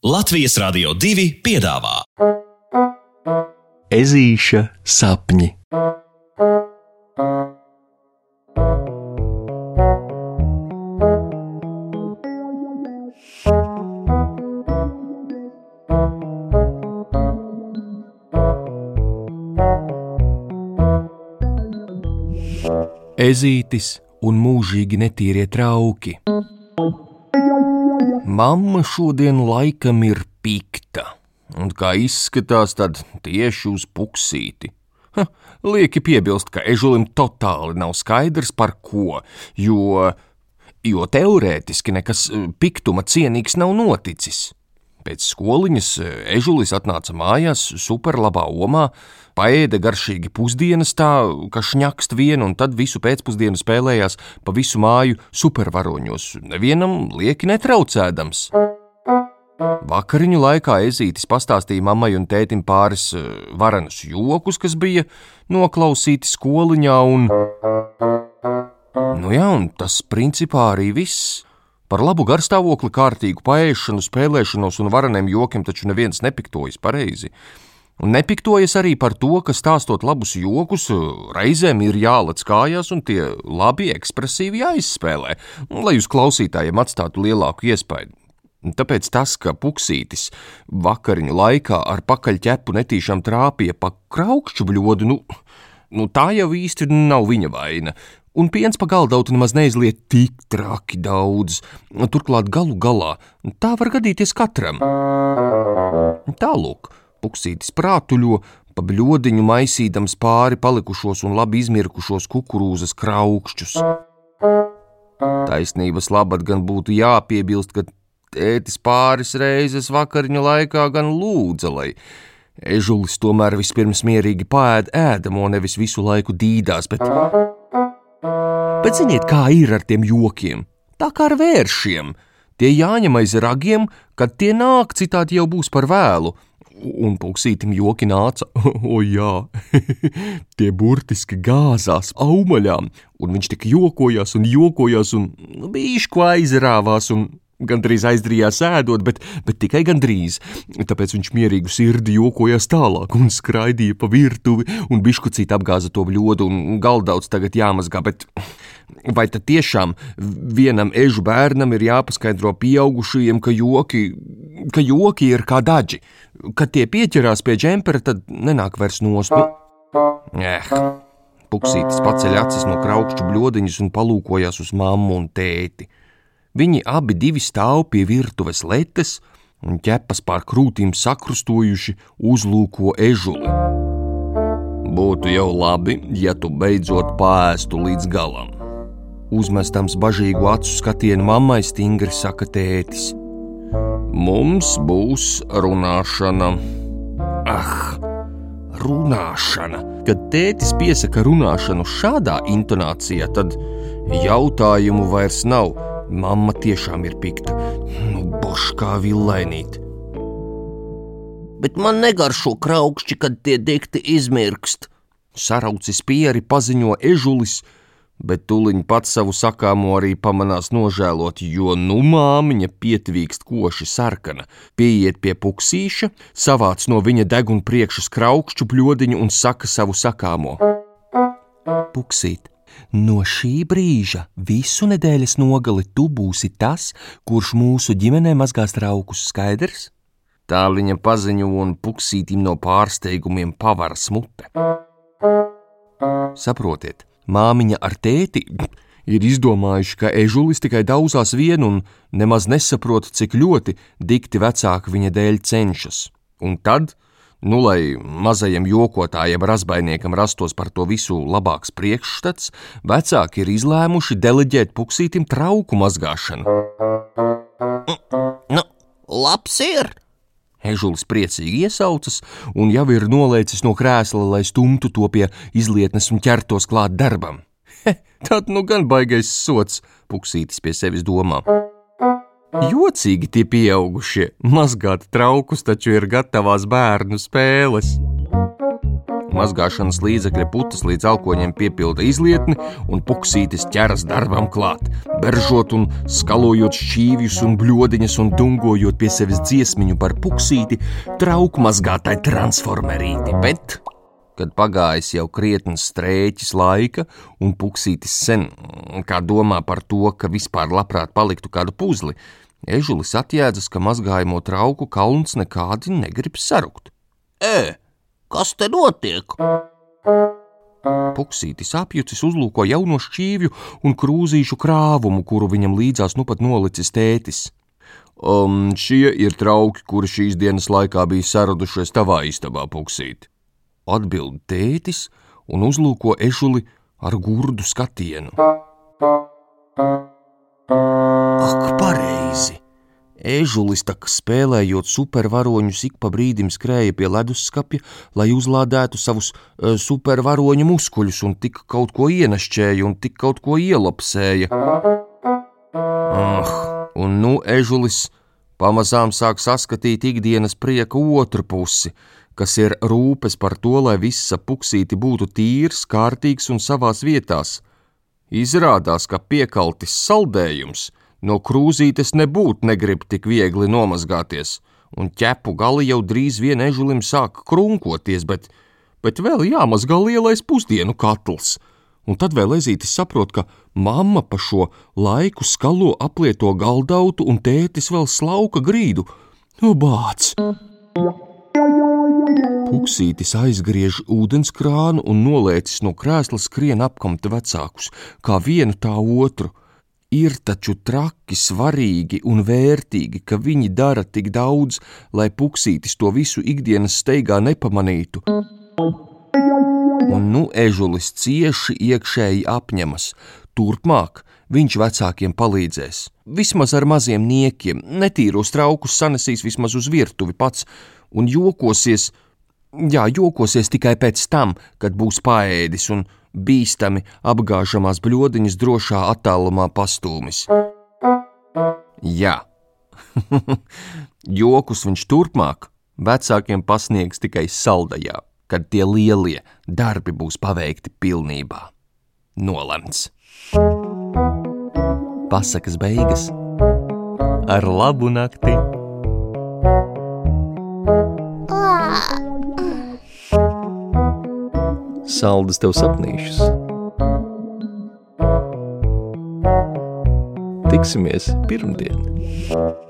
Latvijas Rādio 2 piedāvā Ezīša sapņi. Ezītis un mūžīgi netīrie trauki. Mamma šodien laikam ir pikta, un kā izskatās, tad tieši uz puksīti. Ha, lieki piebilst, ka ežulim totāli nav skaidrs par ko, jo, jo teorētiski nekas eh, piktuma cienīgs nav noticis. Pēc skoliņas eh, ežulis atnāca mājās, superlabā omā, paēda garšīgi pusdienas, tā ka šņakst vienu, un tad visu pēcpusdienu spēlējās pa visu māju supervaroņos, nevienam lieki netraucēdams. Vakariņu laikā ezītis pastāstīja mammai un tētim pāris eh, varenus jokus, kas bija noklausīti skoliņā, un. Nu jā, un tas principā arī viss. Par labu garstāvokli, kārtīgu paēšanu, spēlēšanos un vareniem jokiem taču neviens nepiktojas pareizi. Un nepiktojas arī par to, ka stāstot labus jokus, reizēm ir jālec kājās un tie labi ekspresīvi jāizspēlē, lai uz klausītājiem atstātu lielāku iespaidu. Tāpēc tas, ka puksītis vakariņu laikā ar pakaļķepu netīšām trāpīja pa kraukšķu bļodu, nu, nu tā jau īsti nav viņa vaina. Un piens pa galdautu nemaz neizliet tik traki daudz, turklāt galu galā tā var gadīties katram. Tālūk, puksītis prātuļo, pa bļodiņu maisīdams pāri palikušos un labi izmirkušos kukurūzas kraukšķus. Taisnības labad gan būtu jāpiebilst, ka tētis pāris reizes vakariņu laikā gan lūdza, lai ežulis tomēr vispirms mierīgi pāēd ēdamo, nevis visu laiku dīdās, bet. Bet ziniet, kā ir ar tiem jokiem? Tā kā ar vēršiem. Tie jāņem aiz ragiem, kad tie nāk, citādi jau būs par vēlu. Un puksītim joki nāca, o jā, tie burtiski gāzās aumaļām, un viņš tik jokojās un jokojās un nu, bīšķi aizrāvās un Gandrīz aizdarījās ēdot, bet, bet tikai gandrīz. Tāpēc viņš mierīgu sirdi jokojās tālāk un skraidīja pa virtuvi, un biškucīt apgāza to bļodu, un galdauts tagad jāmazgā. Bet vai tad tiešām vienam ežu bērnam ir jāpaskaidro pieaugušajiem, ka joki, ka joki ir kā daži? Kad tie pieķerās pie džempera, tad nenāk vairs nost. Nu, eh. Puksītis paceļ acis no kraukšķu bļodiņas un palūkojās uz mammu un tēti. Viņi abi divi stāv pie virtuves letes un ķepas pār krūtīm sakrustojuši uzlūko ežuli. Būtu jau labi, ja tu beidzot pāēstu līdz galam. Uzmestams bažīgu acu skatienu mammai stingri saka tētis. Mums būs runāšana. Ah, runāšana! Kad tētis piesaka runāšanu šādā intonācijā, tad jautājumu vairs nav Mamma tiešām ir pikta. Nu, boš kā villainīt. Bet man negaršo kraukšķi, kad tie dikti izmirkst. Saraucis pieri paziņo ežulis, bet tuliņ pats savu sakāmo arī pamanās nožēlot, jo nu māmiņa pietvīkst koši sarkana, pieiet pie puksīša, savāc no viņa deguna priekšas kraukšķu bļodiņu un saka savu sakāmo. Puksīt, No šī brīža visu nedēļas nogali tu būsi tas, kurš mūsu ģimenē mazgās traukus skaidrs? Tā viņa paziņo un puksītim no pārsteigumiem pavara smute. Saprotiet, māmiņa ar tēti ir izdomājuši, ka ežulis tikai daudzās vienu un nemaz nesaprot, cik ļoti dikti vecāki viņa dēļ cenšas. Un tad Nu, lai mazajam jokotājam razbainiekam rastos par to visu labāks priekšstats, vecāki ir izlēmuši deleģēt puksītim trauku mazgāšanu. Nu, labs ir! Ežulis priecīgi iesaucas un jau ir nolēcis no krēsla, lai stumtu to pie izlietnes un ķertos klāt darbam. He, tad nu gan baigais sots, puksītis pie sevis domā. Jocīgi tie pieaugušie, mazgāt traukus taču ir gatavās bērnu spēles. Mazgāšanas līdzekļa putas līdz alkoņiem piepilda izlietni, un puksītis ķeras darbam klāt, beržot un skalojot šķīvjus un bļodiņas un dungojot pie sevis dziesmiņu par puksīti, trauku mazgātai transformerīti. Bet, kad pagājis jau krietnes strēķis laika, un puksītis sen kā domā par to, ka vispār labprāt paliktu kādu puzli, ežulis atjēdzas, ka mazgājamo trauku kalns nekādi negrib sarukt. Ē, kas te notiek? Puksītis apjucis uzlūko jauno šķīvju un krūzīšu krāvumu, kuru viņam līdzās nu pat nolicis tētis. Um, šie ir trauki, kuri šīs dienas laikā bija saradušies tavā istabā, Puksīt. Atbild tētis un uzlūko ežuli ar gurdu skatienu. Ak, pareizi! Ežulis tak spēlējot supervaroņus ik pa brīdim skrēja pie leduskapja, lai uzlādētu savus uh, supervaroņu muskuļus un tik kaut ko ienašķēja un tik kaut ko ielapsēja. Ah, un nu ežulis pamazām sāk saskatīt ikdienas prieka otru pusi, kas ir rūpes par to, lai viss puksīti būtu tīrs, kārtīgs un savās vietās. Izrādās, ka piekaltis saldējums – No krūzītes nebūtu negrib tik viegli nomazgāties, un ķepu gali jau drīz vien ežulim sāk krunkoties, bet, bet vēl jāmazgā lielais pusdienu katls. Un tad vēl ezītis saprot, ka mamma pa šo laiku skalo aplieto galdautu un tētis vēl slauka grīdu. Nu, bāc! Puksītis aizgriež ūdenskrānu un nolēcis no krēsla skrien apkamta vecākus, kā vienu tā otru. Ir taču traki, svarīgi un vērtīgi, ka viņi dara tik daudz, lai puksītis to visu ikdienas steigā nepamanītu. Un nu ežulis cieši iekšēji apņemas. Turpmāk viņš vecākiem palīdzēs. Vismaz ar maziem niekiem, netīros traukus sanesīs vismaz uz virtuvi pats un jokosies, jā, jokosies tikai pēc tam, kad būs paēdis un bīstami apgāžamās bļodiņas drošā attālumā pastūmis. Jā, jokus viņš turpmāk vecākiem pasniegs tikai saldajā, kad tie lielie darbi būs paveikti pilnībā. Nolemts. Pasakas beigas ar labu nakti! Saldus tev sapnīšus. Tiksimies pirmdien!